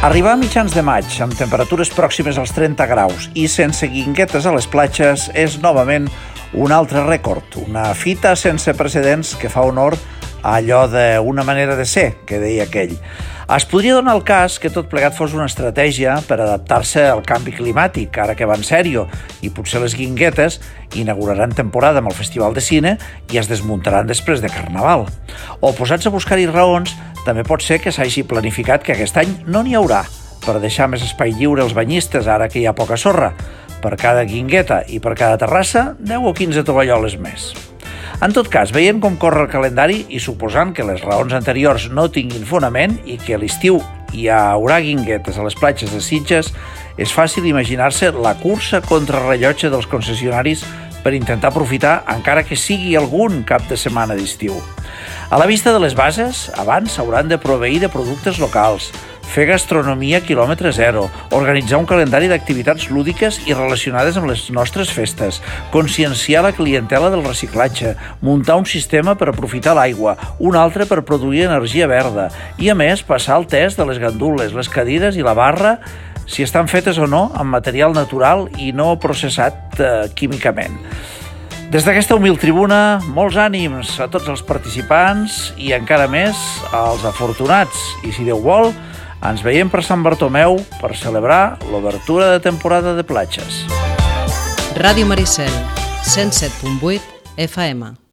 Arribar a mitjans de maig, amb temperatures pròximes als 30 graus i sense guinguetes a les platges, és novament un altre rècord, una fita sense precedents que fa honor a allò d'una manera de ser, que deia aquell. Es podria donar el cas que tot plegat fos una estratègia per adaptar-se al canvi climàtic, ara que va en sèrio, i potser les guinguetes inauguraran temporada amb el Festival de Cine i es desmuntaran després de Carnaval. O posats a buscar-hi raons, també pot ser que s'hagi planificat que aquest any no n'hi haurà, per deixar més espai lliure als banyistes ara que hi ha poca sorra. Per cada guingueta i per cada terrassa, 10 o 15 tovalloles més. En tot cas, veient com corre el calendari i suposant que les raons anteriors no tinguin fonament i que a l'estiu hi haurà guinguetes a les platges de Sitges, és fàcil imaginar-se la cursa contra rellotge dels concessionaris per intentar aprofitar encara que sigui algun cap de setmana d'estiu. A la vista de les bases, abans s'hauran de proveir de productes locals, fer gastronomia quilòmetre zero, organitzar un calendari d'activitats lúdiques i relacionades amb les nostres festes, conscienciar la clientela del reciclatge, muntar un sistema per aprofitar l'aigua, un altre per produir energia verda i, a més, passar el test de les gandules, les cadires i la barra si estan fetes o no amb material natural i no processat eh, químicament. Des d'aquesta humil tribuna, molts ànims a tots els participants i encara més als afortunats. I si Déu vol, ens veiem per Sant Bartomeu per celebrar l'obertura de temporada de platges. Ràdio Maricel, 107.8 FM.